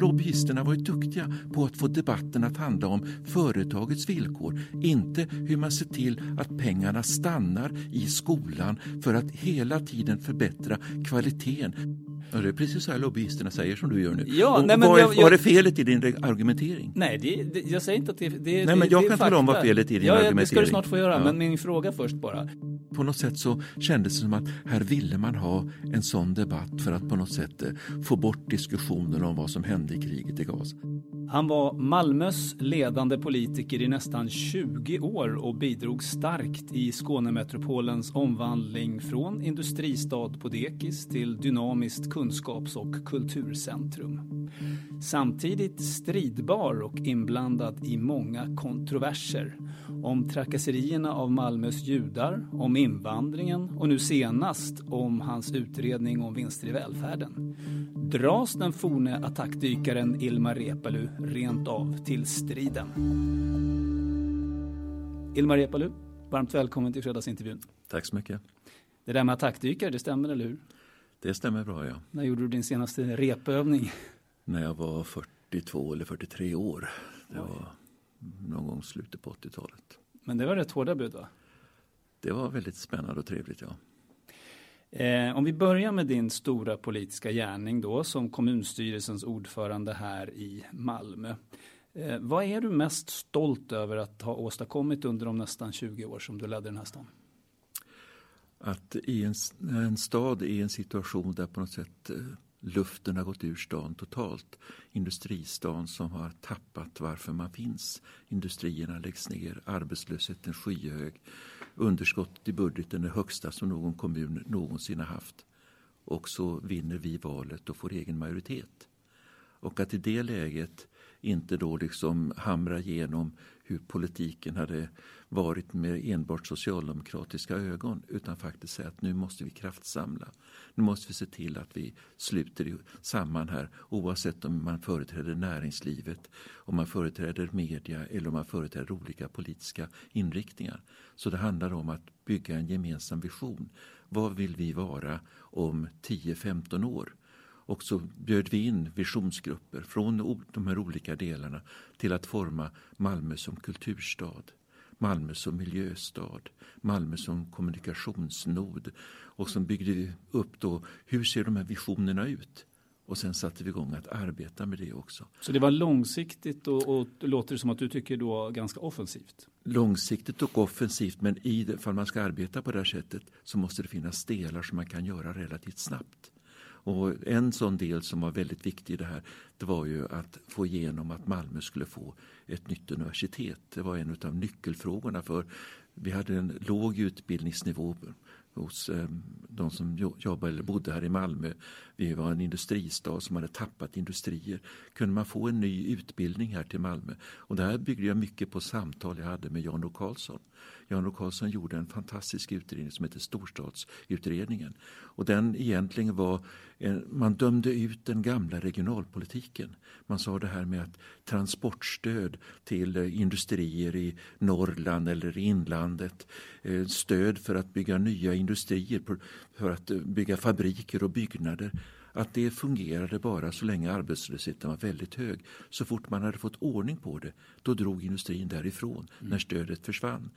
Lobbyisterna var ju duktiga på att få debatten att handla om företagets villkor, inte hur man ser till att pengarna stannar i skolan för att hela tiden förbättra kvaliteten. Ja, det är precis så här lobbyisterna säger som du gör nu. Ja, Och nej, men vad, är, jag- jag- vad är felet i din argumentering? Nej, det, det, jag säger inte att det, det Nej, men jag det är kan tala om vad felet är i din ja, ja, Det ska argumentering. du snart få göra, Ja. men min fråga först bara. På något sätt så kändes det som att här ville man ha en sån debatt för att på något sätt eh, få bort diskussionen om vad som hände i kriget i Gaza. Han var Malmös ledande politiker i nästan 20 år och bidrog starkt i Skånemetropolens omvandling från industristad på dekis till dynamiskt kunskaps och kulturcentrum. Samtidigt stridbar och inblandad i många kontroverser om trakasserierna av Malmös judar, om invandringen och nu senast om hans utredning om vinster i välfärden. Dras den forne attackdykaren Ilmar Reepalu rent av till striden? Ilmar Reepalu, varmt välkommen till fredagsintervjun. Tack så mycket. Det där med attackdykare, det stämmer eller hur? Det stämmer bra, ja. När gjorde du din senaste repövning? När jag var 42 eller 43 år. Det var någon gång slutet på 80-talet. Men det var rätt hårda bud va? Det var väldigt spännande och trevligt, ja. Eh, om vi börjar med din stora politiska gärning då som kommunstyrelsens ordförande här i Malmö. Eh, vad är du mest stolt över att ha åstadkommit under de nästan 20 år som du ledde den här stan? Att i en, när en stad är i en situation där på något sätt eh, luften har gått ur stan totalt. Industristan som har tappat varför man finns. Industrierna läggs ner, arbetslösheten skyhög. Underskottet i budgeten är högsta som någon kommun någonsin har haft. Och så vinner vi valet och får egen majoritet. Och att i det läget inte då liksom hamra igenom hur politiken hade varit med enbart socialdemokratiska ögon utan faktiskt säga att nu måste vi kraftsamla. Nu måste vi se till att vi sluter samman här oavsett om man företräder näringslivet, om man företräder media eller om man företräder olika politiska inriktningar. Så det handlar om att bygga en gemensam vision. Vad vill vi vara om 10-15 år? Och så bjöd vi in visionsgrupper från de här olika delarna till att forma Malmö som kulturstad, Malmö som miljöstad, Malmö som kommunikationsnod. Och så byggde vi upp då, hur ser de här visionerna ut? Och sen satte vi igång att arbeta med det också. Så det var långsiktigt och, och det låter som att du tycker då ganska offensivt. Långsiktigt och offensivt men i det, fall man ska arbeta på det här sättet så måste det finnas delar som man kan göra relativt snabbt. Och en sån del som var väldigt viktig i det här det var ju att få igenom att Malmö skulle få ett nytt universitet. Det var en av nyckelfrågorna för vi hade en låg utbildningsnivå hos eh, de som jobbade eller bodde här i Malmö. Vi var en industristad som hade tappat industrier. Kunde man få en ny utbildning här till Malmö? Och det här byggde jag mycket på samtal jag hade med Jan O Karlsson. Jan O Karlsson gjorde en fantastisk utredning som heter Storstadsutredningen. Och den egentligen var, man dömde ut den gamla regionalpolitiken. Man sa det här med att transportstöd till eh, industrier i Norrland eller i inlandet, eh, stöd för att bygga nya industrier, för- att eh, bygga fabriker och byggnader. att det fungerade bara så länge arbetslösheten var väldigt hög. Så fort man hade fått ordning på det, då drog industrin därifrån mm. när stödet försvann.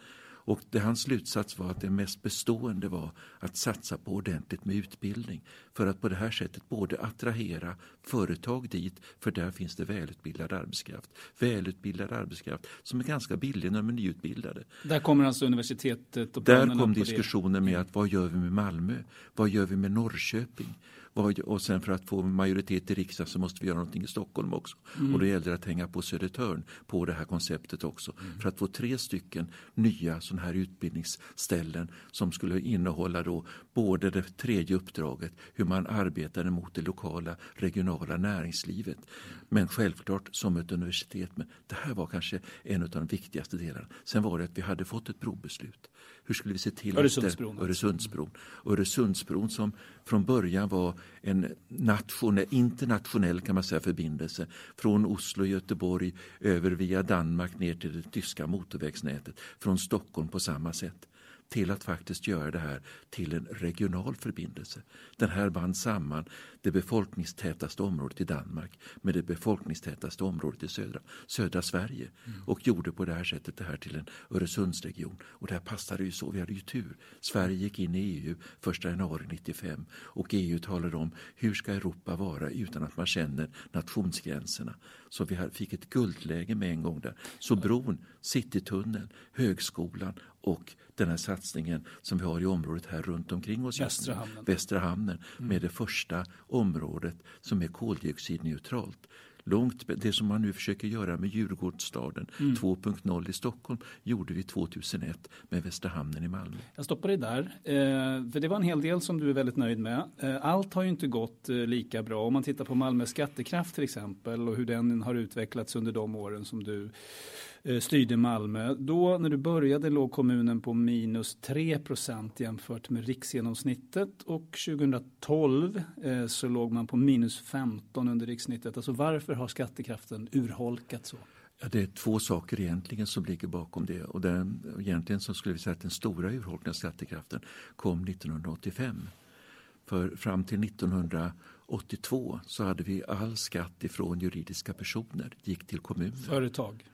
Och det, hans slutsats var att det mest bestående var att satsa på ordentligt med utbildning för att på det här sättet både attrahera företag dit, för där finns det välutbildad arbetskraft. Välutbildad arbetskraft som är ganska billig när de är nyutbildade. Där kommer alltså universitetet och Där kom diskussionen med att vad gör vi med Malmö? Vad gör vi med Norrköping? Och sen för att få majoritet i riksdagen så måste vi göra någonting i Stockholm också. Mm. Och då gäller det att hänga på Södertörn på det här konceptet också. Mm. För att få tre stycken nya sådana här utbildningsställen som skulle innehålla då både det tredje uppdraget, hur man arbetade mot det lokala, regionala näringslivet. Men självklart som ett universitet. Men det här var kanske en av de viktigaste delarna. Sen var det att vi hade fått ett brobeslut. Hur skulle vi se till Öresundsbron. Öresundsbron. Öresundsbron som från början var en nationell, internationell kan man säga, förbindelse från Oslo och Göteborg över via Danmark ner till det tyska motorvägsnätet. Från Stockholm på samma sätt till att faktiskt göra det här till en regional förbindelse. Den här band samman det befolkningstätaste området i Danmark med det befolkningstätaste området i södra, södra Sverige mm. och gjorde på det här sättet det här till en Öresundsregion. Och det här passade ju så, vi hade ju tur. Sverige gick in i EU 1 januari 95 och EU talade om hur ska Europa vara utan att man känner nationsgränserna. Så vi fick ett guldläge med en gång där. Så bron, Citytunneln, högskolan och den här satsningen som vi har i området här runt omkring oss. Västra hamnen. Västra hamnen mm. med det första området som är koldioxidneutralt. Långt, det som man nu försöker göra med Djurgårdsstaden mm. 2.0 i Stockholm gjorde vi 2001 med Västra hamnen i Malmö. Jag stoppar dig där, eh, för det var en hel del som du är väldigt nöjd med. Eh, allt har ju inte gått eh, lika bra. Om man tittar på Malmös skattekraft till exempel och hur den har utvecklats under de åren som du styrde Malmö. Då när du började låg kommunen på minus 3% jämfört med riksgenomsnittet och 2012 eh, så låg man på minus 15 under rikssnittet. Alltså varför har skattekraften urholkats så? Ja, det är två saker egentligen som ligger bakom det. Och den, egentligen så skulle vi säga att den stora urholkningen av skattekraften kom 1985. För fram till 1982 så hade vi all skatt ifrån juridiska personer gick till kommuner. Företag?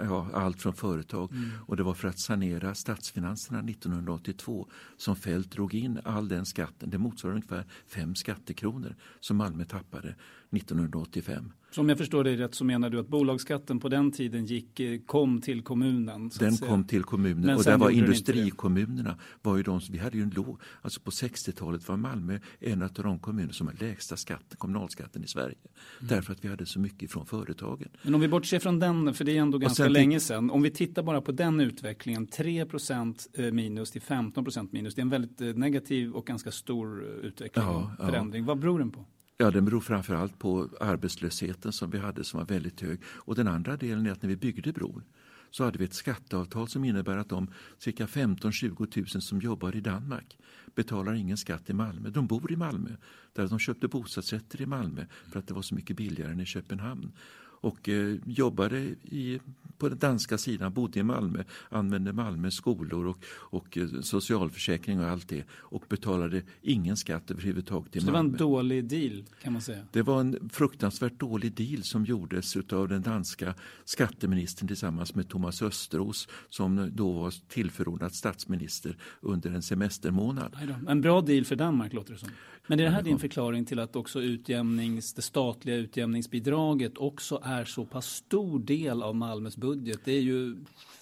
Ja, allt från företag. Mm. Och det var för att sanera statsfinanserna 1982 som Fält drog in all den skatten. Det motsvarar ungefär fem skattekronor som Malmö tappade 1985. Så om jag förstår dig rätt så menar du att bolagsskatten på den tiden gick, eh, kom till kommunen? Den kom till kommunen Men och där var industrikommunerna. Var ju de, vi hade ju en låg, alltså på 60-talet var Malmö en av de kommuner som har lägsta skatten, kommunalskatten i Sverige. Mm. Därför att vi hade så mycket från företagen. Men om vi bortser från den, för det är ändå ganska länge sedan. Om vi tittar bara på den utvecklingen, 3 eh, minus till 15% minus. Det är en väldigt eh, negativ och ganska stor utveckling, ja, förändring. Ja. Vad beror den på? Ja, den beror framförallt på arbetslösheten som vi hade som var väldigt hög. Och den andra delen är att när vi byggde bron så hade vi ett skatteavtal som innebär att de cirka 15-20 000 som jobbar i Danmark betalar ingen skatt i Malmö. De bor i Malmö, där de köpte bostadsrätter i Malmö för att det var så mycket billigare än i Köpenhamn och eh, jobbade i, på den danska sidan, bodde i Malmö, använde Malmö skolor och, och eh, socialförsäkring och allt det och betalade ingen skatt överhuvudtaget i Så Malmö. det var en dålig deal kan man säga? Det var en fruktansvärt dålig deal som gjordes av den danska skatteministern tillsammans med Thomas Östros som då var tillförordnad statsminister under en semestermånad. En bra deal för Danmark låter det som. Men är det här din förklaring till att också utjämnings, det statliga utjämningsbidraget också är så pass stor del av Malmös budget? Det är ju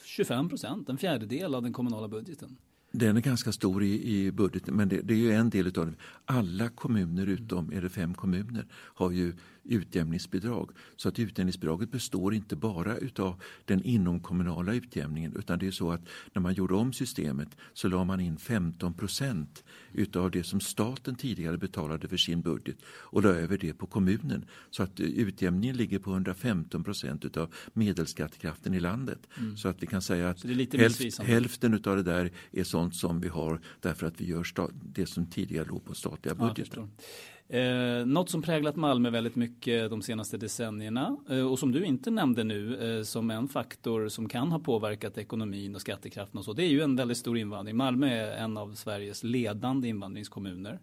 25 procent, en fjärdedel av den kommunala budgeten. Den är ganska stor i, i budgeten men det, det, är ju en del av det. Alla kommuner utom, är det fem kommuner, har ju utjämningsbidrag. Så att utjämningsbidraget består inte bara utav den inomkommunala utjämningen utan det är så att när man gjorde om systemet så la man in 15 procent utav det som staten tidigare betalade för sin budget och la över det på kommunen. Så att utjämningen ligger på 115 procent utav medelskattekraften i landet. Mm. Så att vi kan säga att hälf, hälften utav det där är sånt som vi har därför att vi gör det som tidigare låg på statliga budgeten. Ja, Eh, något som präglat Malmö väldigt mycket de senaste decennierna eh, och som du inte nämnde nu eh, som en faktor som kan ha påverkat ekonomin och skattekraften och så. Det är ju en väldigt stor invandring. Malmö är en av Sveriges ledande invandringskommuner.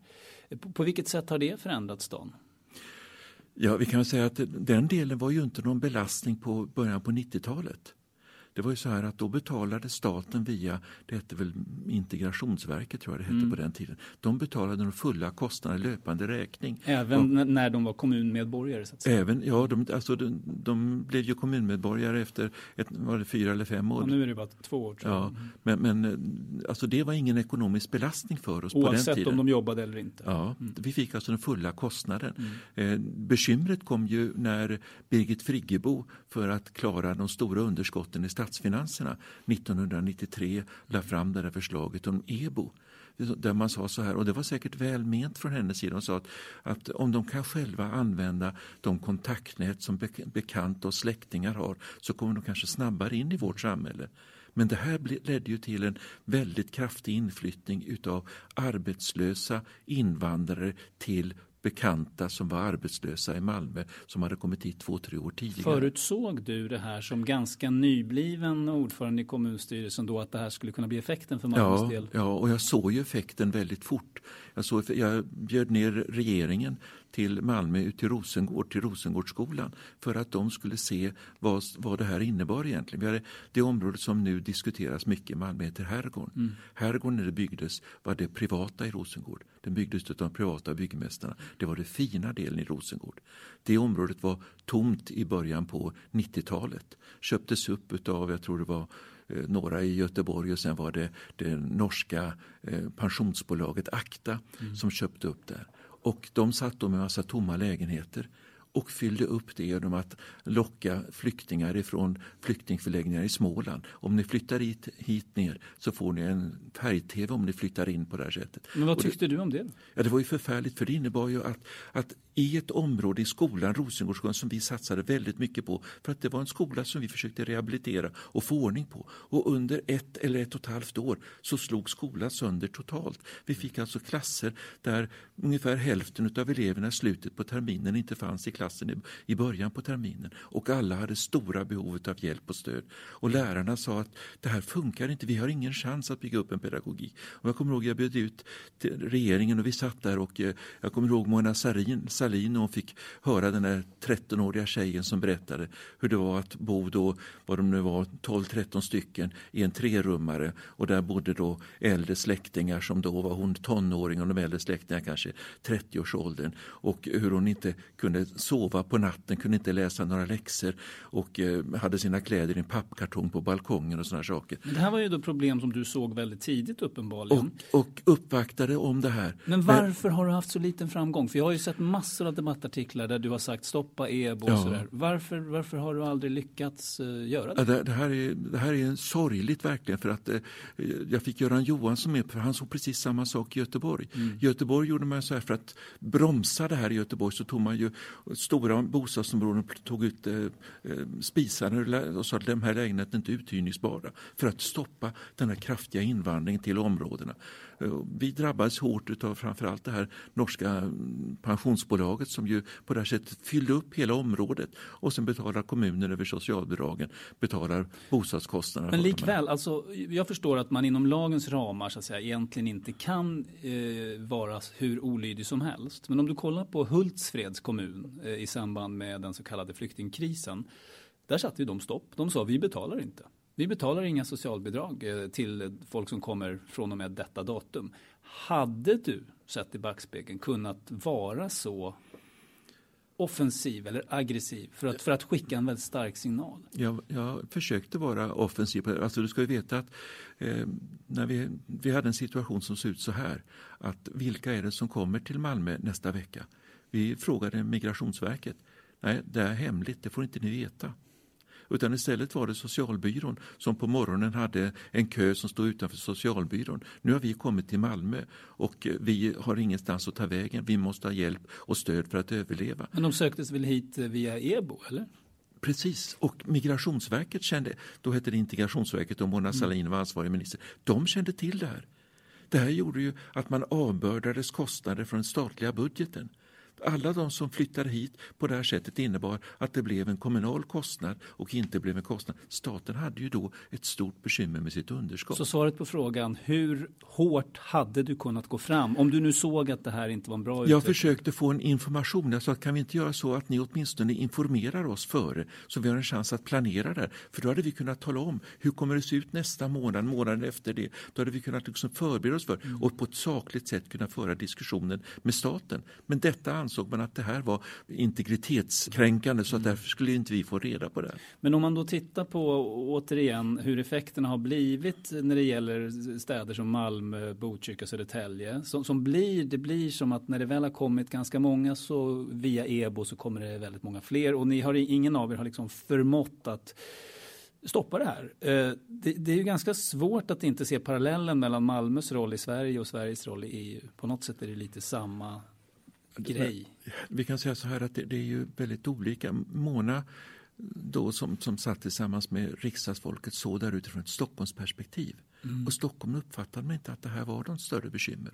Eh, på, på vilket sätt har det förändrat stan? Ja, vi kan säga att den delen var ju inte någon belastning på början på 90-talet. Det var ju så här att då betalade staten via, det hette väl Integrationsverket tror jag det hette mm. på den tiden. De betalade de fulla kostnaderna löpande räkning. Även och, när de var kommunmedborgare? Så. Även, ja, de, alltså de, de blev ju kommunmedborgare efter ett, var det fyra eller fem år. Ja, nu är det bara två år. Ja, men, men alltså det var ingen ekonomisk belastning för oss Oavsett på den tiden. om de jobbade eller inte? Ja, mm. vi fick alltså den fulla kostnaden. Mm. Eh, bekymret kom ju när Birgit Friggebo för att klara de stora underskotten i statsfinanserna 1993 la fram det där förslaget om EBO där man sa så här, och det var säkert välment från hennes sida, hon sa att, att om de kan själva använda de kontaktnät som bekanta och släktingar har så kommer de kanske snabbare in i vårt samhälle. Men det här ledde ju till en väldigt kraftig inflyttning utav arbetslösa invandrare till bekanta som var arbetslösa i Malmö som hade kommit hit två, tre år tidigare. Förutsåg du det här som ganska nybliven ordförande i kommunstyrelsen då att det här skulle kunna bli effekten för Malmös ja, del? Ja, och jag såg ju effekten väldigt fort. Jag, såg, jag bjöd ner regeringen till Malmö, ut till Rosengård, till Rosengårdsskolan för att de skulle se vad, vad det här innebar egentligen. Vi hade, det område som nu diskuteras mycket i Malmö heter Herrgården. Mm. Herrgården när det byggdes var det privata i Rosengård. Den byggdes av de privata byggmästarna. Det var den fina delen i Rosengård. Det området var tomt i början på 90-talet. Köptes upp av, jag tror det var några i Göteborg och sen var det det norska eh, pensionsbolaget Akta mm. som köpte upp det. Och de satt då med massa tomma lägenheter och fyllde upp det genom att locka flyktingar ifrån flyktingförläggningar i Småland. Om ni flyttar hit, hit ner så får ni en färg-tv om ni flyttar in på det här sättet. Men vad tyckte det, du om det? Ja, det var ju förfärligt för det innebar ju att, att i ett område i skolan, Rosengårdsskolan, som vi satsade väldigt mycket på för att det var en skola som vi försökte rehabilitera och få ordning på. Och under ett eller ett och ett halvt år så slog skolan sönder totalt. Vi fick alltså klasser där ungefär hälften av eleverna i slutet på terminen inte fanns i klassen i början på terminen och alla hade stora behov av hjälp och stöd. Och lärarna sa att det här funkar inte, vi har ingen chans att bygga upp en pedagogik. Och jag kommer ihåg jag bjöd ut till regeringen och vi satt där och eh, jag kommer ihåg Mona Sarin Salin och hon fick höra den där 13-åriga tjejen som berättade hur det var att bo då, vad de nu var, 12-13 stycken i en trerummare och där bodde då äldre släktingar som då var hon tonåring och de äldre släktingar kanske 30-årsåldern och hur hon inte kunde sova på natten, kunde inte läsa några läxor och eh, hade sina kläder i en pappkartong på balkongen och sådana saker. Men det här var ju då problem som du såg väldigt tidigt uppenbarligen. Och, och uppvaktade om det här. Men varför har du haft så liten framgång? För jag har ju sett massor av debattartiklar där du har sagt stoppa EBO och ja. sådär. Varför, varför har du aldrig lyckats uh, göra det? det? Det, här är, det här är sorgligt verkligen för att uh, jag fick Göran Johansson med för han såg precis samma sak i Göteborg. Mm. Göteborg gjorde man så här för att bromsa det här i Göteborg så tog man ju stora bostadsområden tog ut eh, eh, uh, spisar och sa att de här lägenheterna inte är uthyrningsbara för att stoppa den här kraftiga invandringen till områdena. Vi drabbades hårt av framförallt det här norska mm, pensionsbolaget som ju på det här sättet fyllde upp hela området och sen betalar kommunen över socialbidragen, betalar bostadskostnaderna. Men likväl, alltså, jag förstår att man inom lagens ramar så att säga, egentligen inte kan eh, vara hur olydig som helst. Men om du kollar på Hultsfreds kommun eh, i samband med den så kallade flyktingkrisen, där satte ju de stopp. De sa vi betalar inte. Vi betalar inga socialbidrag eh, till folk som kommer från och med detta datum. Hade du, sett i backspegeln, kunnat vara så offensiv eller aggressiv för att, för att skicka en väldigt stark signal? Jag, jag försökte vara offensiv. Alltså du ska ju veta att eh, när vi, vi hade en situation som såg ut så här. Att vilka är det som kommer till Malmö nästa vecka? Vi frågade Migrationsverket. Nej, det är hemligt, det får inte ni veta. Utan istället var det socialbyrån som på morgonen hade en kö som stod utanför socialbyrån. Nu har vi kommit till Malmö och vi har ingenstans att ta vägen. Vi måste ha hjälp och stöd för att överleva. Men de söktes väl hit via EBO eller? Precis, och Migrationsverket kände, då hette det Integrationsverket och Mona Sahlin var ansvarig minister, de kände till det här. Det här gjorde ju att man avbördades kostnader från den statliga budgeten. Alla de som flyttade hit på det här sättet innebar att det blev en kommunal kostnad och inte blev en kostnad. Staten hade ju då ett stort bekymmer med sitt underskott. Så svaret på frågan, hur hårt hade du kunnat gå fram om du nu såg att det här inte var en bra utveckling? Jag försökte få en information. Jag sa, kan vi inte göra så att ni åtminstone informerar oss före så vi har en chans att planera där. För då hade vi kunnat tala om hur kommer det se ut nästa månad, månaden efter det. Då hade vi kunnat liksom förbereda oss för Mm. och på ett sakligt sätt kunna föra diskussionen med staten. Men detta ansåg man att det här var integritetskränkande så att därför skulle inte vi få reda på det. Men om man då tittar på återigen hur effekterna har blivit när det gäller städer som Malmö, Botkyrka, Södertälje. Som, som blir, det blir som att när det väl har kommit ganska många så via EBO så kommer det väldigt många fler och ni har ingen av er har liksom förmått att stoppa det här. Eh, Det, det är ju ganska svårt att inte se parallellen mellan Malmös roll i Sverige och Sveriges roll i EU. På något sätt är det lite samma grej. Vi kan säga så här att det, det är ju väldigt olika. Mona då som, som satt tillsammans med riksdagsfolket såg där utifrån ett Stockholmsperspektiv. Och Stockholm uppfattade man inte att det här var något större bekymmer.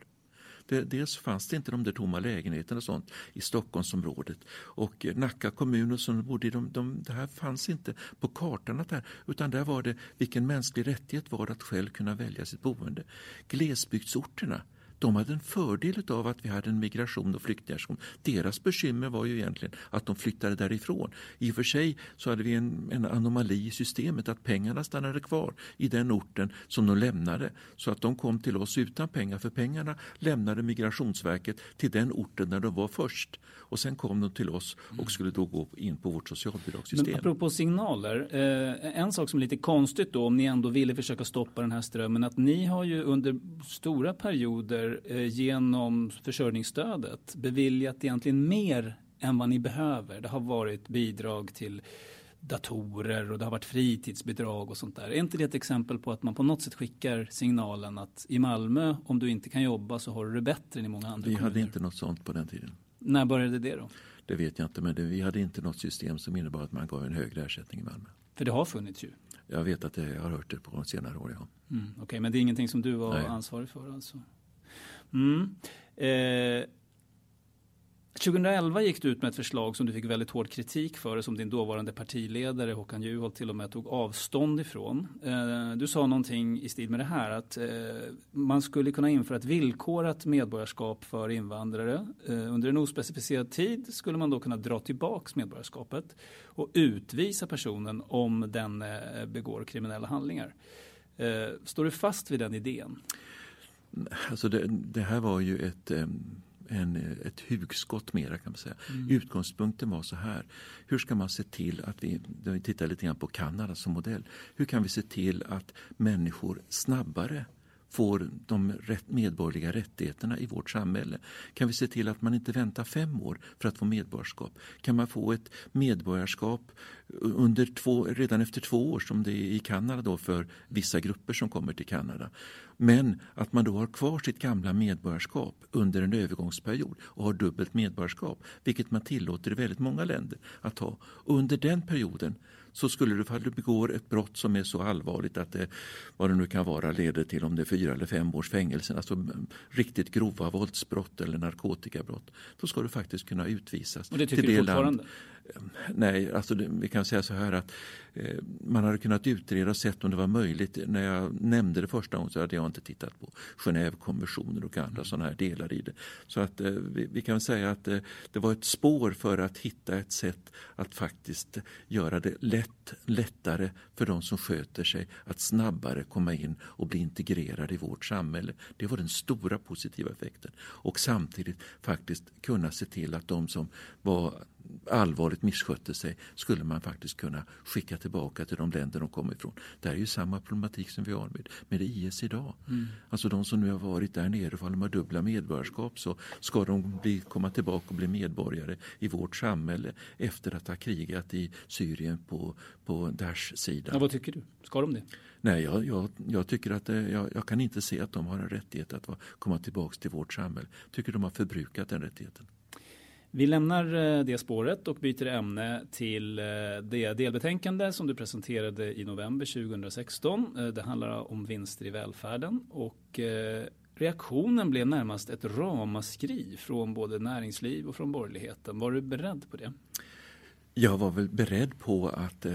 Det, dels fanns det inte de där tomma lägenheterna och sånt i Stockholmsområdet. Och eh, Nacka kommun och som bodde i, de, de, det här fanns inte på kartan. Att här, utan där var det vilken mänsklig rättighet var det att själv kunna välja sitt boende. Glesbygdsorterna de hade en fördel av att vi hade en migration och flyktingar. Deras bekymmer var ju egentligen att de flyttade därifrån. I och för sig så hade vi en, en anomali i systemet att pengarna stannade kvar i den orten som de lämnade. Så att de kom till oss utan pengar för pengarna lämnade Migrationsverket till den orten där de var först. Och sen kom de till oss och skulle då gå in på vårt socialbidragssystem. Men apropå signaler, eh, en sak som är lite konstigt då om ni ändå ville försöka stoppa den här strömmen att ni har ju under stora perioder eh, genom försörjningsstödet beviljat egentligen mer än vad ni behöver. Det har varit bidrag till datorer och det har varit fritidsbidrag och sånt där. Är inte det ett exempel på att man på något sätt skickar signalen att i Malmö om du inte kan jobba så har du det bättre än i många andra Vi kommuner? hade inte något sånt på den tiden. När började det då? Det vet jag inte, men det, vi hade inte något system som innebar att man gav en högre ersättning i Malmö. För det har funnits ju. Jag vet att det, jag har hört det på senare år. Ja. Mm, Okej, men det är ingenting som du var Nej. ansvarig för alltså? Mm. Eh, 2011 gick du ut med ett förslag som du fick väldigt hård kritik för som din dåvarande partiledare Håkan Juholt till och med tog avstånd ifrån. Eh, du sa någonting i stil med det här att eh, man skulle kunna införa ett villkorat medborgarskap för invandrare. Eh, under en ospecificerad tid skulle man då kunna dra tillbaks medborgarskapet och utvisa personen om den eh, begår kriminella handlingar. Eh, står du fast vid den idén? Alltså det, det här var ju ett, en, ett hugskott mera kan man säga. Utgångspunkten var så här. Hur ska man se till att vi, vi tittar lite grann på Kanada som modell. Hur kan vi se till att människor snabbare får de rätt, medborgerliga rättigheterna i vårt samhälle? Kan vi se till att man inte väntar fem år för att få medborgarskap? Kan man få ett medborgarskap under två, redan efter två år som det är i Kanada då för vissa grupper som kommer till Kanada? Men att man då har kvar sitt gamla medborgarskap under en övergångsperiod och har dubbelt medborgarskap, vilket man tillåter i väldigt många länder att ha. Och under den perioden så skulle du, ifall du begår ett brott som är så allvarligt att det, vad det nu kan vara, leder till om det är fyra eller fem års fängelse, alltså riktigt grova våldsbrott eller narkotikabrott, då ska du faktiskt kunna utvisas Och det tycker till du det fortfarande? land Nej, alltså det, vi kan säga så här att eh, man hade kunnat utreda och sett om det var möjligt. När jag nämnde det första gången så hade jag inte tittat på Genèvekonventioner och andra sådana här delar i det. Så att eh, vi, vi kan säga att eh, det var ett spår för att hitta ett sätt att faktiskt göra det lätt, lättare för de som sköter sig att snabbare komma in och bli integrerade i vårt samhälle. Det var den stora positiva effekten. Och samtidigt faktiskt kunna se till att de som var allvarligt misskötte sig skulle man faktiskt kunna skicka tillbaka till de länder de kommer ifrån. Det här är ju samma problematik som vi har med, med IS idag. Alltså de som nu har varit där nere, för de har dubbla medborgarskap så ska de bli, komma tillbaka och bli medborgare i vårt samhälle efter att ha krigat i Syrien på, på Daeshs sida. Ja, vad tycker du? Ska de det? Nej, jag, jag, jag tycker att eh, jag, jag kan inte se att de har en rättighet att komma tillbaka till vårt samhälle. tycker de har förbrukat den rättigheten. Vi lämnar eh, det spåret och byter ämne till eh, det delbetänkande som du presenterade i november 2016. Eh, det handlar om vinster i välfärden och reaktionen blev närmast ett ramaskri från både näringsliv och från borgerligheten. Var du beredd på det? Jag var väl beredd på att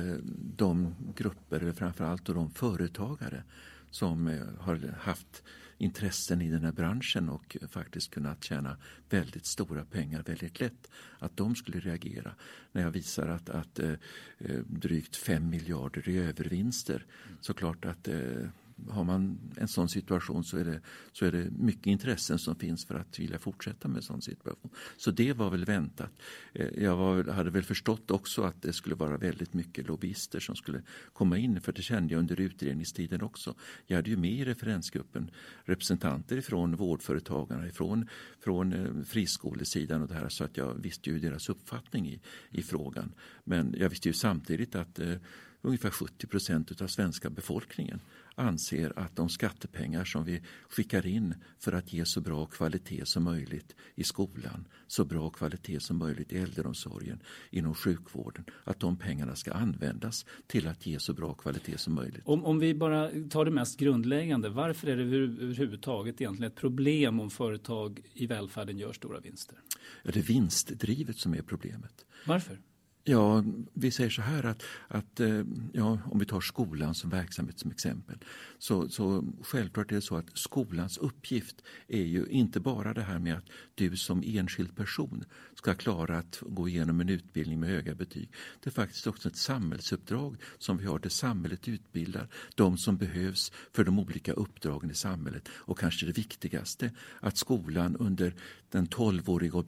de grupper, framförallt de företagare som har haft intressen i den här branschen och faktiskt kunnat tjäna väldigt stora pengar väldigt lätt. Att de skulle reagera när jag visar att, att eh, eh drygt 5 miljarder i övervinster. Såklart att eh, har man en sån situation så är, det, så är det mycket intressen som finns för att vilja fortsätta med en sån situation. Så det var väl väntat. Eh, jag var, hade väl förstått också att det skulle vara väldigt mycket lobbyister som skulle komma in, för det kände jag under utredningstiden också. Jag hade ju med i referensgruppen representanter från vårdföretagarna, ifrån från eh, friskolesidan och det här, så att jag visste ju deras uppfattning i, i frågan. Men jag visste ju samtidigt att eh, ungefär 70 procent av svenska befolkningen anser att de skattepengar som vi skickar in för att ge så bra kvalitet som möjligt i skolan, så bra kvalitet som möjligt i äldreomsorgen, inom sjukvården, att de pengarna ska användas till att ge så bra kvalitet som möjligt. Om, om vi bara tar det mest grundläggande, varför är det överhuvudtaget egentligen ett problem om företag i välfärden gör stora vinster? Ja, det är vinstdrivet som är problemet. Varför? Ja, vi säger så här att, att eh, ja, om vi tar skolan som verksamhet som exempel. Så, så självklart är det så att skolans uppgift är ju inte bara det här med att du som enskild person ska klara att gå igenom en utbildning med höga betyg. Det är faktiskt också ett samhällsuppdrag som vi har där samhället utbildar de som behövs för de olika uppdragen i samhället. Och kanske det viktigaste, att skolan under den 12-åriga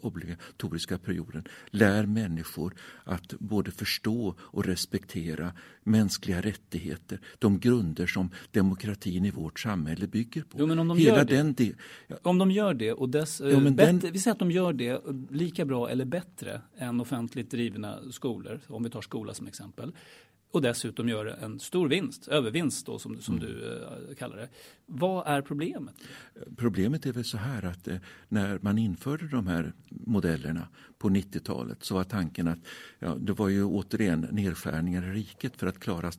obligatoriska perioden lär människor att både förstå och respektera mänskliga rättigheter, de grunder som demokratin i vårt samhälle bygger på. Jo, men om de Hela gör det, den de, om de gör det och dess, jo, bättre, den, vi säger att de gör det lika bra eller bättre än offentligt drivna skolor, om vi tar skola som exempel och dessutom gör en stor vinst, övervinst då som, som mm. du eh, kallar det. Vad är problemet? Problemet är väl så här att eh, när man införde de här modellerna på 90-talet så var tanken att ja, det var ju återigen nedskärningar i riket för att klara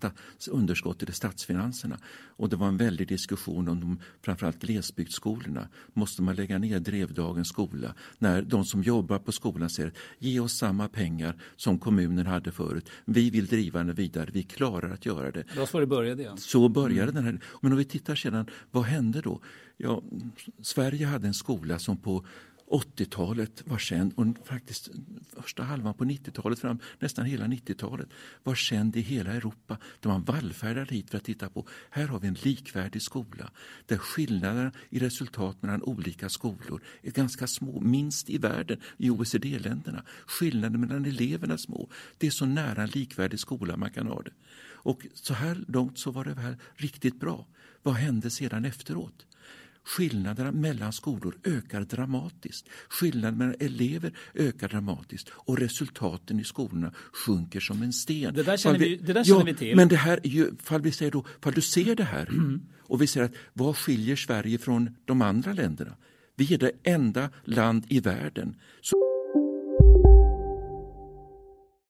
underskottet i statsfinanserna. Och det var en väldig diskussion om de, framförallt glesbygdsskolorna. Måste man lägga ner Drevdagens skola när de som jobbar på skolan säger ge oss samma pengar som kommunen hade förut. Vi vill driva den vidare, vi klarar att göra det. Det var så det började. Ja. Så började mm. den här. Men om vi tittar sedan, vad hände då? Ja, Sverige hade en skola som på 80-talet var känd och faktiskt första halvan på 90-talet, fram nästan hela 90-talet var känd i hela Europa. Där man vallfärdade hit för att titta på, här har vi en likvärdig skola där skillnaderna i resultat mellan olika skolor är ganska små, minst i världen i OECD-länderna. Skillnaden mellan eleverna är små. Det är så nära en likvärdig skola man kan ha det. Och så här långt så var det här riktigt bra. Vad hände sedan efteråt? Skillnaderna mellan skolor ökar dramatiskt. Skillnaden mellan elever ökar dramatiskt och resultaten i skolorna sjunker som en sten. Det där känner, vi, det där känner ja, vi till. Men det här fall vi säger då, fall du ser det här mm. och vi säger att vad skiljer Sverige från de andra länderna? Vi är det enda land i världen som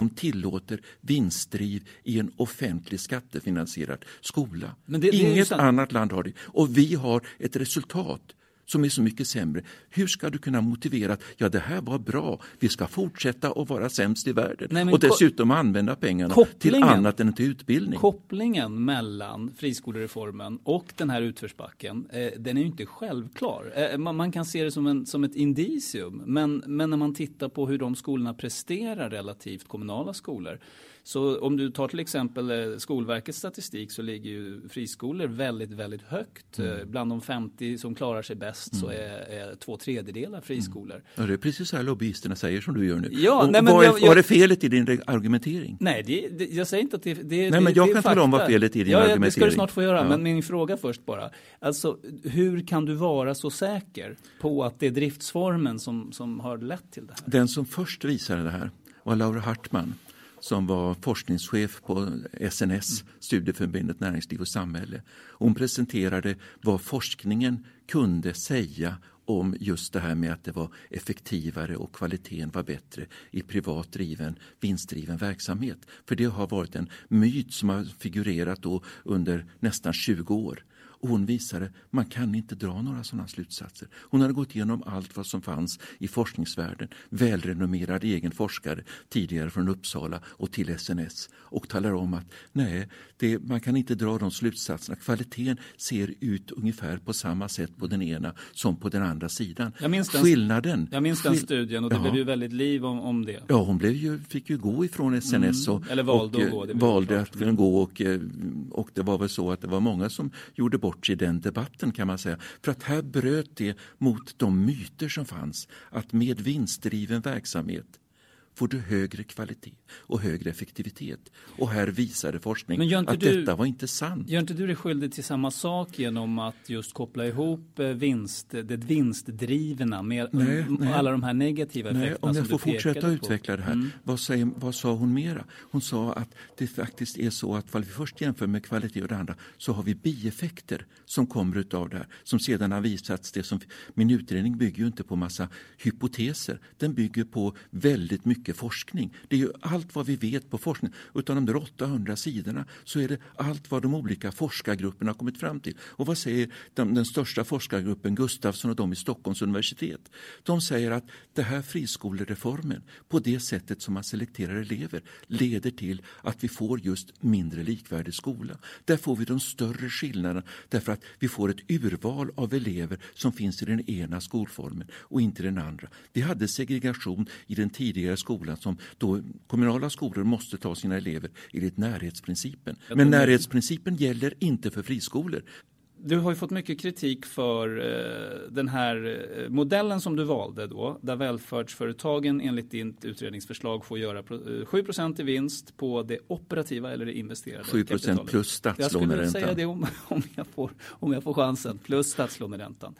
Som tillåter vinstdriv i en offentlig skattefinansierad skola. Det, Inget annat land har det. Och vi har ett resultat som är så mycket sämre. Hur ska du kunna motivera att ja, det här var bra, vi ska fortsätta att vara sämst i världen Nej, och dessutom använda pengarna till annat än till utbildning? Kopplingen mellan friskolereformen och den här utförsbacken, eh, den är ju inte självklar. Eh, man, man, kan se det som, en, som ett indicium, men, men när man tittar på hur de skolorna presterar relativt kommunala skolor så om du tar till exempel eh, Skolverkets statistik så ligger ju friskolor väldigt, väldigt högt. Mm. Eh, bland de 50 som klarar sig bäst mm. så är, är, två tredjedelar friskolor. Mm. Ja, det är precis så här lobbyisterna säger som du gör nu. Ja, nej, men vad, är, jag, vad är felet i din argumentering? Nej, det, det, jag säger inte att det, det Nej, men jag kan tala om vad felet är i din ja, argumentering. Det ska du snart få göra, ja. men min fråga först bara. Alltså, hur kan du vara så säker på att det är driftsformen som, som har lett till det här? Den som först visade det här var Laura Hartman som var forskningschef på SNS, Studieförbundet Näringsliv och Samhälle. Hon presenterade vad forskningen kunde säga om just det här med att det var effektivare och kvaliteten var bättre i privat driven, vinstdriven verksamhet. För det har varit en myt som har figurerat då under nästan 20 år. Och hon visade man kan inte dra några sådana slutsatser. Hon hade gått igenom allt vad som fanns i forskningsvärlden. Välrenommerad egen forskare tidigare från Uppsala och till SNS och talar om att nej, det, man kan inte dra de slutsatserna. Kvaliteten ser ut ungefär på samma sätt på den ena som på den andra sidan. Jag minns den, Skillnaden. Jag minns den studien och det ja. blev ju väldigt liv om, om det. Ja, hon blev ju, fick ju gå ifrån SNS mm. och, Eller valde och, att gå. Det valde att gå och, och det var väl så att det var många som gjorde bort bort sig i den debatten kan man säga. För att här bröt det mot de myter som fanns att med vinstdriven verksamhet får du högre kvalitet och högre effektivitet. Och här visade forskning att du, detta var inte sant. Gör inte du dig skyldig till samma sak genom att just koppla ihop eh, vinst, det vinstdrivna med nej, nej. alla de här negativa nej, effekterna Om jag får fortsätta att utveckla det här. Mm. Vad, säger, vad sa hon mera? Hon sa att det faktiskt är så att om vi först jämför med kvalitet och det andra så har vi bieffekter som kommer utav det här. Som sedan har visats. Det som, min utredning bygger ju inte på massa hypoteser. Den bygger på väldigt mycket mycket forskning. Det är ju allt vad vi vet på forskning. Utan de där 800 sidorna så är det allt vad de olika forskargrupperna har kommit fram till. Och vad säger den, den största forskargruppen, Gustafsson och de i Stockholms universitet? De säger att det här friskolereformen, på det sättet som man selekterar elever, leder till att vi får just mindre likvärdig skola. Där får vi de större skillnaderna därför att vi får ett urval av elever som finns i den ena skolformen och inte i den andra. Vi hade segregation i den tidigare skolan skolan som då kommunala skolor måste ta sina elever enligt närhetsprincipen. Men närhetsprincipen gäller inte för friskolor. Du har ju fått mycket kritik för eh, den här eh, modellen som du valde då, där välfärdsföretagen enligt ditt utredningsförslag får göra eh, 7 i vinst på det operativa eller det investerade 7 kapitalet. plus statslåneräntan. Jag skulle säga det om, om, jag får, om jag får chansen, plus statslåneräntan.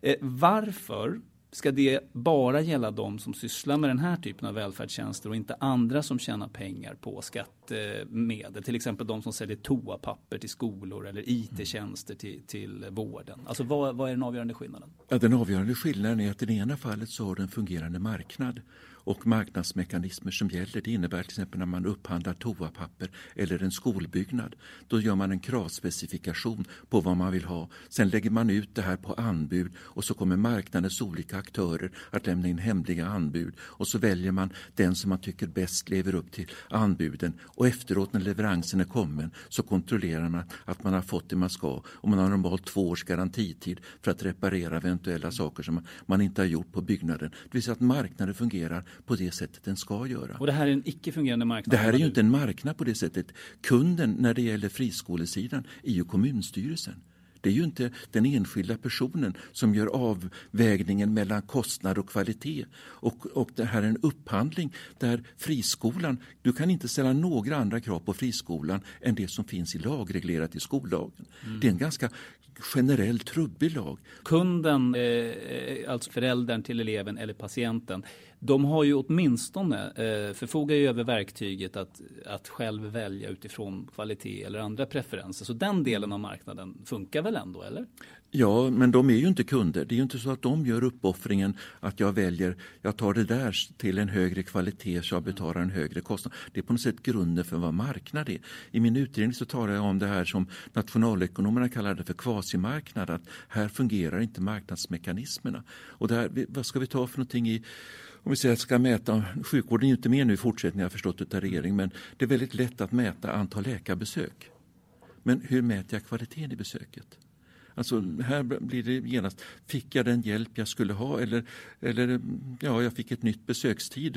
Eh, varför ska det bara gälla de som sysslar med den här typen av välfärdstjänster och inte andra som tjänar pengar på skattemedel. Till exempel de som säljer toapapper till skolor eller IT-tjänster till, till vården. Alltså vad, vad är den avgörande skillnaden? Ja, den avgörande skillnaden är att i det ena fallet så har du en fungerande marknad och marknadsmekanismer som gäller. Det innebär till exempel när man upphandlar toapapper eller en skolbyggnad. Då gör man en kravspecifikation på vad man vill ha. Sen lägger man ut det här på anbud och så kommer marknadens olika aktörer att lämna in hemliga anbud och så väljer man den som man tycker bäst lever upp till anbuden och efteråt när leveransen är kommen så kontrollerar man att man har fått det man ska och man har normalt två års garantitid för att reparera eventuella saker som man inte har gjort på byggnaden. Det vill säga att marknaden fungerar på det sättet den ska göra. Och det här är en icke-fungerande marknad? Det här är ju inte en marknad på det sättet. Kunden när det gäller friskolesidan är ju kommunstyrelsen. Det är ju inte den enskilda personen som gör avvägningen mellan kostnad och kvalitet. Och, och det här är en upphandling där friskolan, du kan inte ställa några andra krav på friskolan än det som finns i lagreglerat i skollagen. Mm. Det är en ganska generell trubbig lag. Kunden, eh, alltså föräldern till eleven eller patienten, de har ju åtminstone eh, förfogar ju över verktyget att, att själv välja utifrån kvalitet eller andra preferenser. Så den delen av marknaden funkar väl ändå, eller? Ja, men de är ju inte kunder. Det är ju inte så att de gör uppoffringen att jag väljer, jag tar det där till en högre kvalitet så jag betalar en högre kostnad. Det är på något sätt grunden för vad marknad är. I min utredning så talar jag om det här som nationalekonomerna kallar det för kvasimarknad. Att här fungerar inte marknadsmekanismerna. Och där, vad ska vi ta för någonting i om vi säger att ska mäta, sjukvården är inte med nu i fortsättningen, jag har förstått av regeringen, men det är väldigt lätt att mäta antal läkarbesök. Men hur mäter jag kvaliteten i besöket? Alltså här blir det genast, fick jag den hjälp jag skulle ha eller, eller ja, jag fick ett nytt besökstid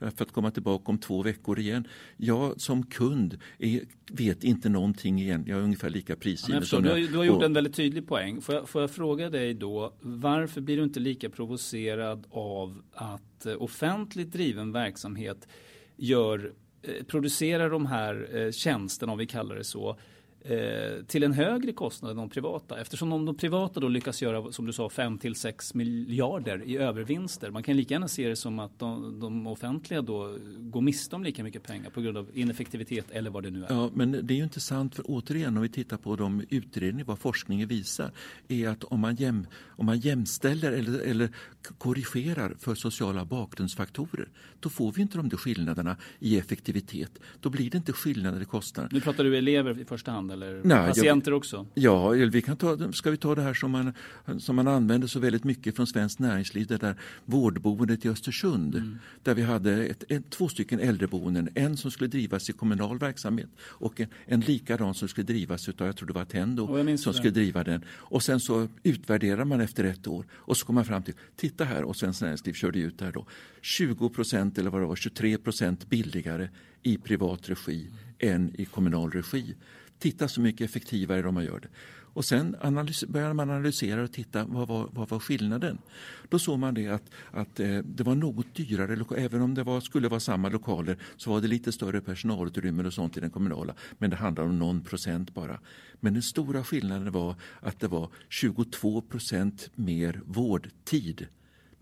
eh, för att komma tillbaka om två veckor igen. Jag som kund är, vet inte någonting igen, jag är ungefär lika prisgiven. Ja, du, har, du har gjort en väldigt tydlig poäng. Får jag, får jag fråga dig då, varför blir du inte lika provocerad av att eh, offentligt driven verksamhet gör, eh, producerar de här tjänsterna, om vi kallar det så, Eh, till en högre kostnad än de privata. Eftersom de, de privata då lyckas göra, som du sa, 5 till 6 miljarder i övervinster. Man kan lika gärna se det som att de, de offentliga då går miste om lika mycket pengar på grund av ineffektivitet eller vad det nu är. Ja, men det är ju inte sant för återigen om vi tittar på de utredningar, vad forskningen visar, är att om man, jäm, om man jämställer eller, eller korrigerar för sociala bakgrundsfaktorer, då får vi inte de där skillnaderna i effektivitet. Då blir det inte skillnader i kostnader. Nu pratar du elever i första hand eller Nej, patienter jag, också? Ja, vi kan ta, ska vi ta det här som man, som man använder så väldigt mycket från svenskt näringsliv, det där vårdboendet i Östersund. Mm. Där vi hade ett, ett, två stycken äldreboenden, en som skulle drivas i kommunal verksamhet och en, en likadan som skulle drivas av, jag tror det var Attendo som det. skulle driva den. Och sen så utvärderar man efter ett år och så kommer man fram till, titta här, och Svenskt Näringsliv körde ut det här då, 20 procent eller vad det var, 23 procent billigare i privat regi mm. än i kommunal regi. Titta så mycket effektivare de gör det. Och sen analys, började man analysera och titta vad var, vad var skillnaden. Då såg man det att, att eh, det var något dyrare, även om det var, skulle vara samma lokaler så var det lite större personalutrymmen och sånt i den kommunala. Men det handlade om någon procent bara. Men den stora skillnaden var att det var 22 procent mer vårdtid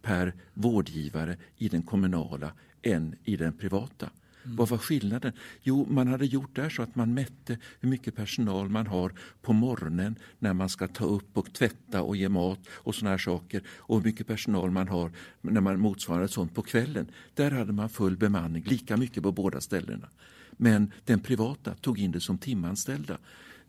per vårdgivare i den kommunala än i den privata. Mm. Vad var skillnaden? Jo, man hade gjort där så att man mätte hur mycket personal man har på morgonen när man ska ta upp och tvätta och ge mat och såna här saker och hur mycket personal man har när man motsvarar sånt på kvällen. Där hade man full bemanning, lika mycket på båda ställena. Men den privata tog in det som timanställda.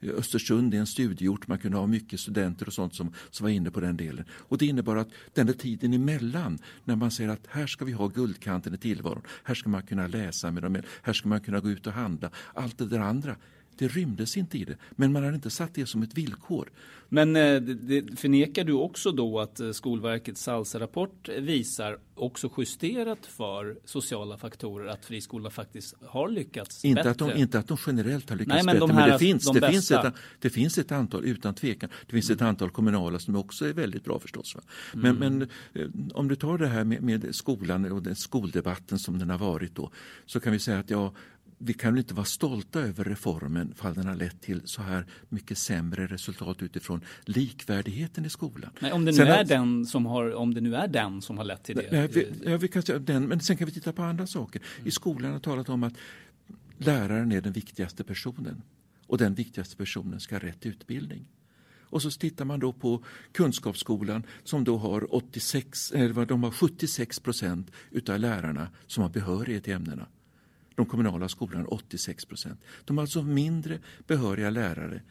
Eh, Östersund är en studieort, man kunde ha mycket studenter och sånt som, som var inne på den delen. Och det innebar att den där tiden emellan, när man säger att här ska vi ha guldkanten i tillvaron, här ska man kunna läsa med dem, här ska man kunna gå ut och handla, allt det där andra, det rymdes inte i det, men man hade inte satt det som ett villkor. Men eh, det, förnekar du också då att eh, Skolverkets SALSA-rapport visar, också justerat för sociala faktorer, att friskolorna faktiskt har lyckats inte bättre? Att de, inte att de generellt har lyckats Nej, men bättre, de men det, finns, de det, finns ett, det finns ett antal, utan tvekan, det finns ett antal kommunala som också är väldigt bra förstås. Men, mm. men eh, om du tar det här med, med skolan och den skoldebatten som den har varit då, så kan vi säga att ja, vi kan väl inte vara stolta över reformen för den har lett till så här mycket sämre resultat utifrån likvärdigheten i skolan. Nej, om, det nu sen är den som har, om det nu är den som har lett till det. Nej, vi, ja, vi kan, den, men sen kan vi titta på andra saker. I skolan har talat om att läraren är den viktigaste personen och den viktigaste personen ska ha rätt utbildning. Och så tittar man då på Kunskapsskolan som då har, 86, eller de har 76 procent utav lärarna som har behörighet i ämnena de kommunala skolorna 86 procent. De har alltså mindre behöriga lärare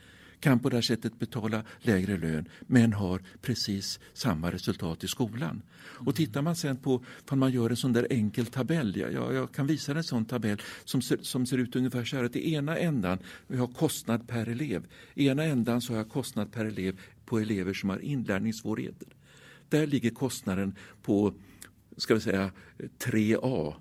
kan på det här sättet betala lägre lön men har precis samma resultat i skolan. Och tittar man sen på om man gör en sån där enkel tabell, ja, jag kan visa en sån tabell som ser, som ser ut ungefär så här att i ena ändan vi har kostnad per elev. I ena ändan så har jag kostnad per elev på elever som har inlärningssvårigheter. Där ligger kostnaden på ska vi säga 3A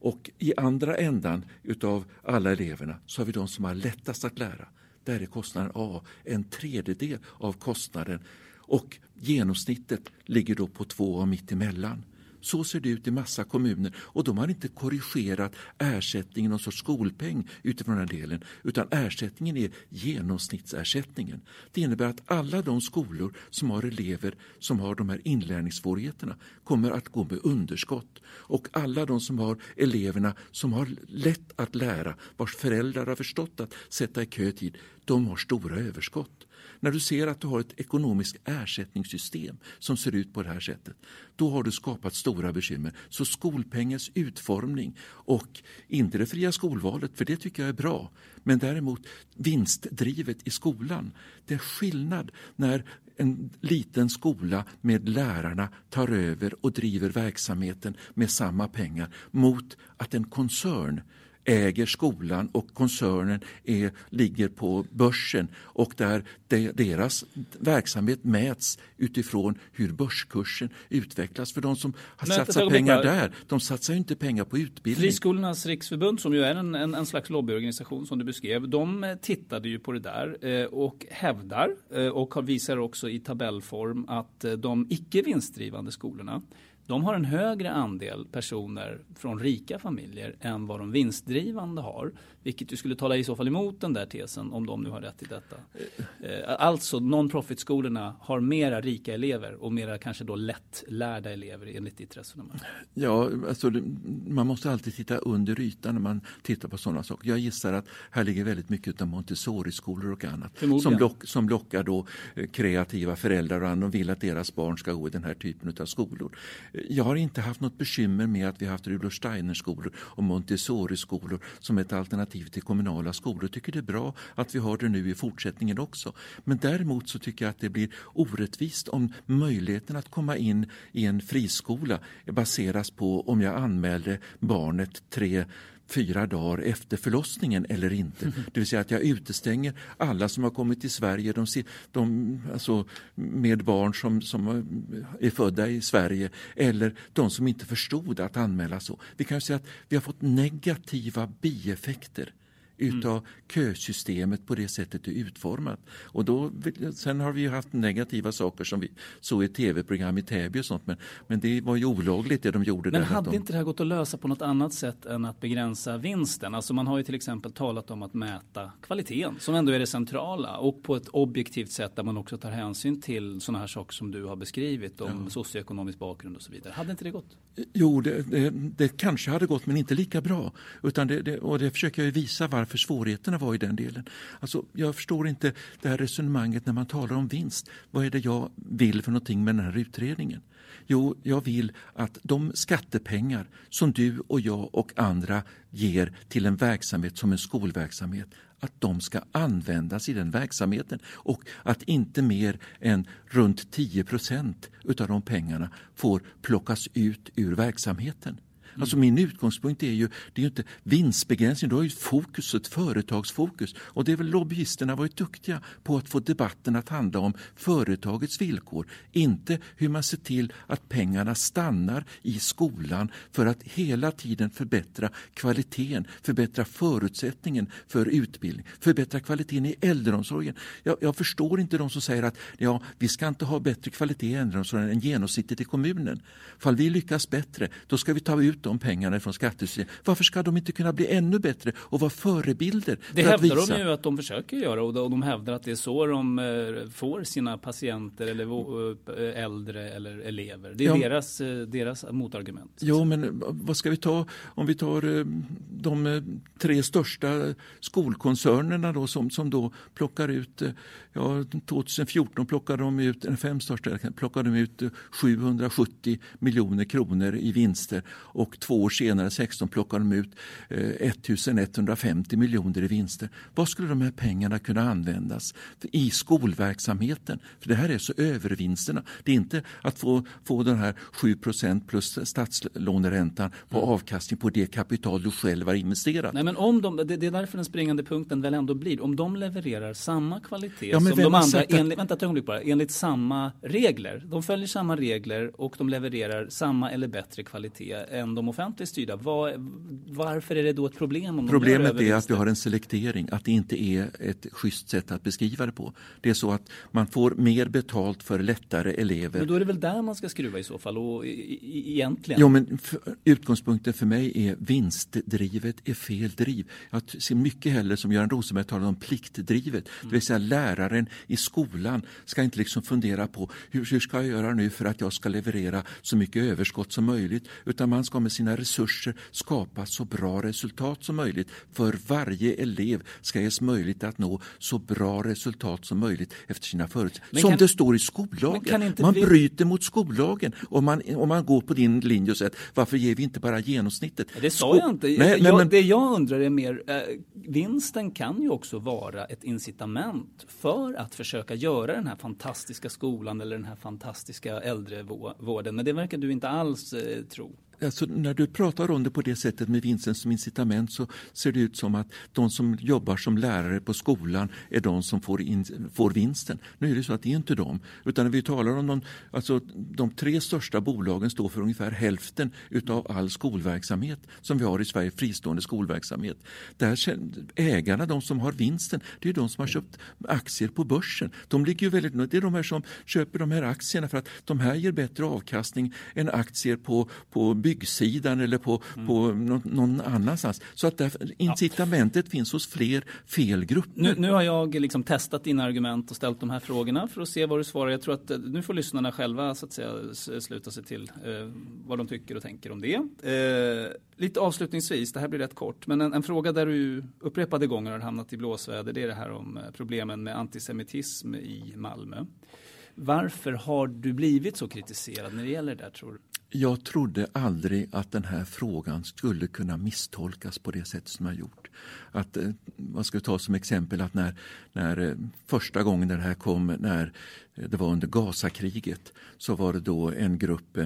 och i andra ändan utav alla eleverna så har vi de som har lättast att lära. Där är kostnaden A en tredjedel av kostnaden och genomsnittet ligger då på två och mitt emellan. Så ser det ut i massa kommuner och de har inte korrigerat ersättningen, någon sorts skolpeng utifrån den här delen, utan ersättningen är genomsnittsersättningen. Det innebär att alla de skolor som har elever som har de här inlärningssvårigheterna kommer att gå med underskott och alla de som har eleverna som har lätt att lära, vars föräldrar har förstått att sätta i kö tid, de har stora överskott. När du ser att du har ett ekonomiskt ersättningssystem som ser ut på det här sättet, då har du skapat stora bekymmer. Så skolpengens utformning och inte det fria skolvalet, för det tycker jag är bra, men däremot vinstdrivet i skolan. Det är skillnad när en liten skola med lärarna tar över och driver verksamheten med samma pengar mot att en koncern äger skolan och koncernen är, ligger på börsen och där de, deras verksamhet mäts utifrån hur börskursen utvecklas. För de som har Men, satsat pengar där, de satsar inte pengar på utbildning. Friskolornas riksförbund som ju är en, en, en slags lobbyorganisation som du beskrev, de eh, tittade ju på det där eh, och hävdar eh, och visar också i tabellform att de icke vinstdrivande skolorna de har en högre andel personer från rika familjer än vad de vinstdrivande har. Vilket ju skulle tala i så fall emot den där tesen om de nu har rätt i detta. Eh, alltså non-profit-skolorna har mera rika elever och mera kanske då lättlärda elever enligt ditt resonemang. Ja, alltså, man måste alltid titta under ytan när man tittar på sådana saker. Jag gissar att här ligger väldigt mycket av Montessori-skolor och annat som, lock, som lockar då eh, kreativa föräldrar och andra. De vill att deras barn ska gå i den här typen av skolor. Jag har inte haft något bekymmer med att vi har haft Rudolf Steiner-skolor och Montessori-skolor som ett alternativ till kommunala skolor. Jag tycker det är bra att vi har det nu i fortsättningen också. Men däremot så tycker jag att det blir orättvist om möjligheten att komma in i en friskola baseras på om jag anmäler barnet tre fyra dagar efter förlossningen eller inte. Det vill säga att jag utestänger alla som har kommit till Sverige de, de, alltså med barn som, som är födda i Sverige eller de som inte förstod att anmäla så. Vi kan säga att vi har fått negativa bieffekter utav mm. kösystemet på det sättet det är utformat. Och då, sen har vi haft negativa saker som vi såg i tv-program i Täby och sånt men, men det var ju olagligt det de gjorde. Men där hade de... inte det här gått att lösa på något annat sätt än att begränsa vinsten? Alltså man har ju till exempel talat om att mäta kvaliteten som ändå är det centrala och på ett objektivt sätt där man också tar hänsyn till sådana här saker som du har beskrivit om ja. socioekonomisk bakgrund och så vidare. Hade inte det gått? Jo, det, det, det kanske hade gått men inte lika bra. Utan det, och det försöker jag visa varför för svårigheterna var i den delen. Alltså, jag förstår inte det här resonemanget när man talar om vinst. Vad är det jag vill för någonting med den här utredningen? Jo, jag vill att de skattepengar som du och jag och andra ger till en verksamhet som en skolverksamhet att de ska användas i den verksamheten och att inte mer än runt 10 procent av de pengarna får plockas ut ur verksamheten. Mm. Alltså min utgångspunkt är ju, det är ju inte vinstbegränsning, du har ju fokus, ett företagsfokus. Och det är väl lobbyisterna varit duktiga på att få debatten att handla om företagets villkor. Inte hur man ser till att pengarna stannar i skolan för att hela tiden förbättra kvaliteten, förbättra förutsättningen för utbildning, förbättra kvaliteten i äldreomsorgen. Jag, jag förstår inte de som säger att ja, vi ska inte ha bättre kvalitet i äldreomsorgen än genomsnittet i kommunen. Fall vi lyckas bättre, då ska vi ta ut de pengarna från skattesystemet. Varför ska de inte kunna bli ännu bättre och vara förebilder? Det hävdar visa... de ju att de försöker göra och de hävdar att det är så de eh, får sina patienter eller eh, äldre eller elever. Det är ja. deras, eh, deras motargument. Jo, men vad ska vi ta om vi tar de tre största skolkoncernerna då som, som då plockar ut, ja 2014 plockade de ut, den fem största plockade de ut 770 miljoner kronor i vinster och två år senare, 16, plockar de ut eh, 1150 miljoner i vinster. Vad skulle de här pengarna kunna användas i skolverksamheten? För det här är så övervinsterna. Det är inte att få, få den här 7% plus statslåneräntan på mm. avkastning på det kapital du själv har investerat. Nej, men om de, det, är därför den springande punkten väl ändå blir, om de levererar samma kvalitet ja, som de andra, enligt, vänta ett ögonblick bara, enligt samma regler. De följer samma regler och de levererar samma eller bättre kvalitet än de de offentligt styrda. Var, varför är det då ett problem? Om Problemet de är att vi har en selektering, att det inte är ett schysst sätt att beskriva det på. Det är så att man får mer betalt för lättare elever. Men då är det väl där man ska skruva i så fall, och egentligen? Jo, men för, utgångspunkten för mig är vinstdrivet är fel driv. Jag ser mycket hellre, som Göran Rosenberg talar om, pliktdrivet. Mm. Det vill säga läraren i skolan ska inte liksom fundera på hur, hur ska jag göra nu för att jag ska leverera så mycket överskott som möjligt. Utan man ska med sina resurser skapa så bra resultat som möjligt. För varje elev ska ges möjlighet att nå så bra resultat som möjligt efter sina förutsättningar. Som kan, det står i skollagen. Man vi... bryter mot skollagen om man, om man går på din linje och säger varför ger vi inte bara genomsnittet? Det sa jag inte. Nej, jag, men... Det jag undrar är mer, äh, vinsten kan ju också vara ett incitament för att försöka göra den här fantastiska skolan eller den här fantastiska äldrevården. Men det verkar du inte alls eh, tro alltså, när du pratar om det på det sättet med vinsten som incitament så ser det ut som att de som jobbar som lärare på skolan är de som får, in, får vinsten. Nu är det så att det är inte de. Utan när vi talar om de, alltså, de tre största bolagen står för ungefär hälften utav all skolverksamhet som vi har i Sverige, fristående skolverksamhet. Där ägarna, de som har vinsten, det är de som har köpt aktier på börsen. De ligger ju väldigt, det är de här som köper de här aktierna för att de här ger bättre avkastning än aktier på, på byggsidan eller på, mm. på någon, någon, annanstans. Så att där, incitamentet ja. finns hos fler fel grupper. Nu, nu har jag liksom testat dina argument och ställt de här frågorna för att se vad du svarar. Jag tror att eh, nu får lyssnarna själva så att säga, sluta sig till eh, vad de tycker och tänker om det. Eh, lite avslutningsvis, det här blir rätt kort, men en, en, fråga där du upprepade gånger har hamnat i blåsväder det är det här om eh, problemen med antisemitism i Malmö. Varför har du blivit så kritiserad när det gäller det där tror du? Jag trodde aldrig att den här frågan skulle kunna misstolkas på det sätt som jag gjort. Att, man eh, ska ta som exempel att när, när eh, första gången det här kom, när det var under Gazakriget, så var det då en grupp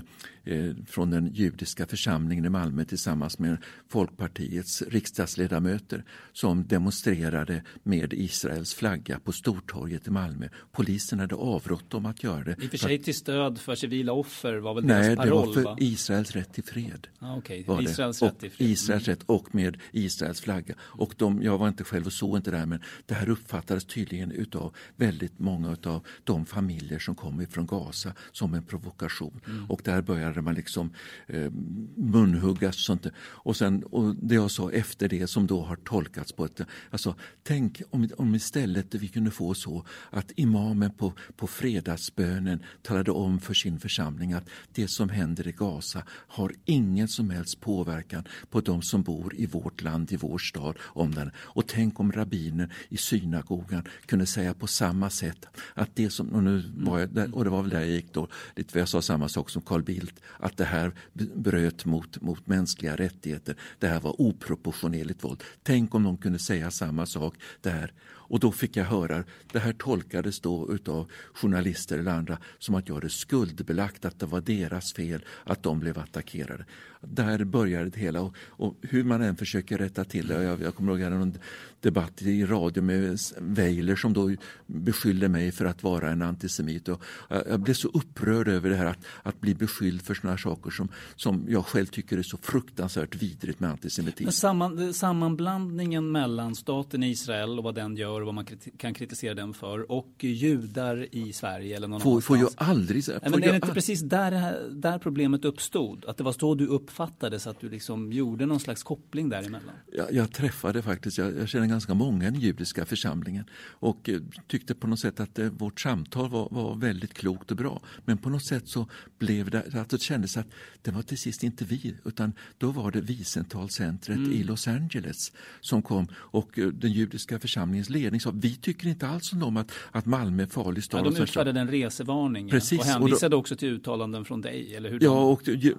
eh, från den judiska församlingen i Malmö tillsammans med Folkpartiets riksdagsledamöter som demonstrerade med Israels flagga på Stortorget i Malmö. Polisen hade avrått dem att göra det. I och för sig till stöd för civila offer var väl Nej, deras paroll? Nej, det var för Israels rätt till fred. Ah, okay. Israels rätt till fred. Israels rätt och med Israels flagga. Och de, jag var inte själv och såg inte det här men det här uppfattades tydligen utav väldigt många av de familjer som kom ifrån Gaza som en provokation. Mm. Och där började man liksom eh, munhuggas och sånt. Och, sen, och det jag sa efter det som då har tolkats på ett... Alltså, tänk om, om istället vi kunde få så att imamen på, på fredagsbönen talade om för sin församling att det som händer i Gaza har ingen som helst påverkan på de som bor i vårt land, i vår stad om den. Och tänk om rabbiner i synagogan kunde säga på samma sätt att det som, och nu var jag där, och det var väl där jag gick då, lite för jag sa samma sak som Carl Bildt, att det här bröt mot, mot mänskliga rättigheter. Det här var oproportionerligt våld. Tänk om de kunde säga samma sak där. Och då fick jag höra, det här tolkades då utav journalister eller andra som att jag hade skuldbelagt att det var deras fel att de blev attackerade. Där började det hela och, och hur man än försöker rätta till det. Jag, jag kommer ihåg en debatt i radio med Weiler som då beskyllde mig för att vara en antisemit. Och jag blev så upprörd över det här att, att bli beskylld för sådana saker som, som jag själv tycker är så fruktansvärt vidrigt med antisemitism. Men samman, sammanblandningen mellan staten Israel och vad den gör och vad man kan kritisera den för och judar i Sverige eller någon får, annanstans. Får jag aldrig säga. Men är det inte precis där, där problemet uppstod? Att det var så du uppfattades, att du liksom gjorde någon slags koppling däremellan? Jag, jag träffade faktiskt, jag, jag känner ganska många i den judiska församlingen och eh, tyckte på något sätt att eh, vårt samtal var, var väldigt klokt och bra. Men på något sätt så blev det, att det kändes att det var till sist inte vi utan då var det Wiesentalcentret mm. i Los Angeles som kom och eh, den judiska församlingens ledning sa vi tycker inte alls om att, att Malmö är farlig stad. Ja, de utfärdade en resevarning Precis, och hänvisade och då, också till uttalanden från dig. Eller hur ja, och de,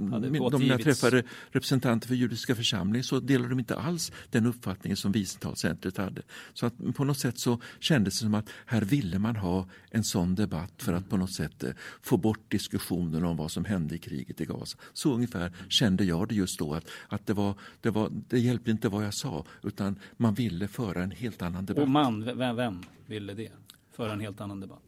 de, när jag träffade representanter för judiska församlingen så delade de inte alls den uppfattningen som Wiesentalcentret hade. Så att på något sätt så kändes det som att här ville man ha en sån debatt för att på något sätt eh, få bort diskussionen om vad som hände i kriget i Gaza. Så ungefär kände jag det just då att, att det, var, det, var, det hjälpte inte vad jag sa utan man ville föra en helt annan debatt. Och man, vem, vem ville det? Föra en helt annan debatt?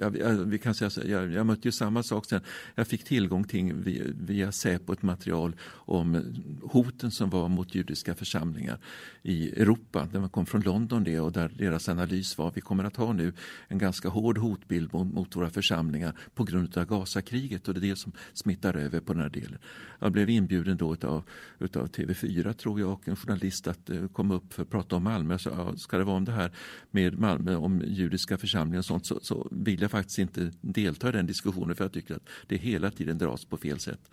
Jag, jag, vi kan säga så, jag, jag mötte ju samma sak sen. Jag fick tillgång till via, via Säpo ett material om hoten som var mot judiska församlingar i Europa. Det kom från London det och där deras analys var vi kommer att ha nu en ganska hård hotbild mot, mot våra församlingar på grund av Gazakriget och det är det som smittar över på den här delen. Jag blev inbjuden då utav, utav TV4 tror jag och en journalist att uh, komma upp för att prata om Malmö. Så, uh, ska det vara om det här med Malmö, om judiska församlingar och sånt så, så vill jag faktiskt inte delta i den diskussionen för jag tycker att det hela tiden dras på fel sätt.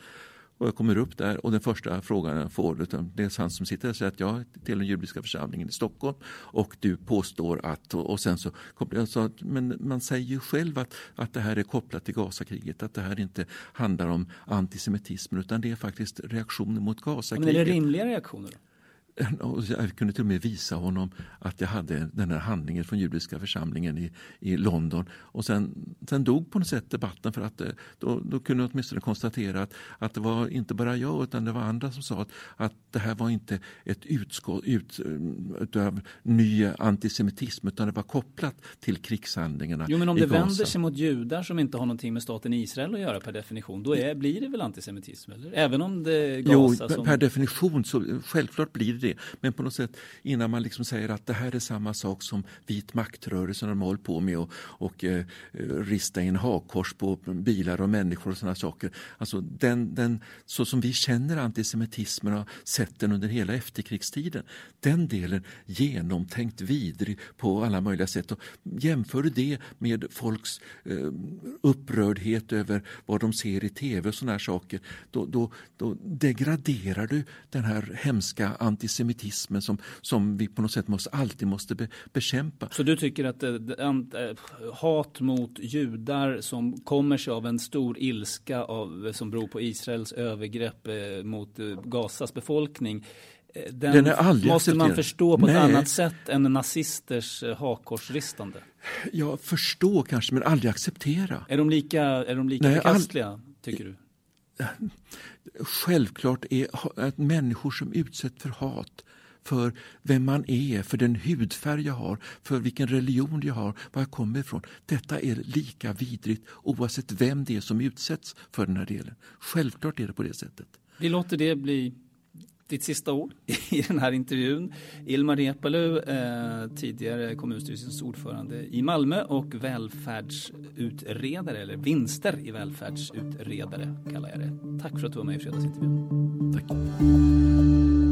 Och jag kommer upp där och den första frågan jag får, utan det är han som sitter där säger att jag till den judiska församlingen i Stockholm och du påstår att, och, sen så att, men man säger ju själv att, att det här är kopplat till Gazakriget, att det här inte handlar om antisemitism utan det är faktiskt reaktioner mot Gazakriget. Men är det rimliga reaktioner? Jag kunde till och med visa honom att jag hade den här handlingen från judiska församlingen i, i London. Och sen, sen dog på något sätt debatten för att eh, då, då kunde jag åtminstone konstatera att, att det var inte bara jag utan det var andra som sa att, att det här var inte ett utskott ut, eh, av ny antisemitism utan det var kopplat till krigshandlingarna Jo men om det vänder sig mot judar som inte har någonting med staten Israel att göra per definition då är, blir det väl antisemitism? Eller? Även om det är Gaza jo, som... per definition så självklart blir det. Men på något sätt innan man liksom säger att det här är samma sak som vit maktrörelsen de håller på med och, och eh, rista in hakkors på bilar och människor och sådana saker. Alltså den, den, så som vi känner antisemitismen och sett den under hela efterkrigstiden. Den delen genomtänkt vidrig på alla möjliga sätt. Och jämför du det med folks eh, upprördhet över vad de ser i tv och sådana här saker. Då, då, då degraderar du den här hemska antisemitismen antisemitismen som, som vi på något sätt måste, alltid måste be, bekämpa. Så du tycker att äh, hat mot judar som kommer sig av en stor ilska av, som beror på Israels övergrepp äh, mot äh, Gazas befolkning den, den måste accepterad. man förstå på Nej. ett annat sätt än nazisters hakkorsristande? Ja, förstå kanske, men aldrig acceptera. Är de lika, är de lika Nej, förkastliga, all... tycker du? Självklart är att människor som utsätts för hat för vem man är, för den hudfärg jag har, för vilken religion jag har, var jag kommer ifrån. Detta är lika vidrigt oavsett vem det är som utsätts för den här delen. Självklart är det på det sättet. Vi låter det bli ditt sista ord i den här intervjun. Ilmar Reepalu, eh, tidigare kommunstyrelsens ordförande i Malmö och välfärdsutredare, eller vinster i välfärdsutredare kallar jag det. Tack för att du var med i fredagsintervjun. Tack.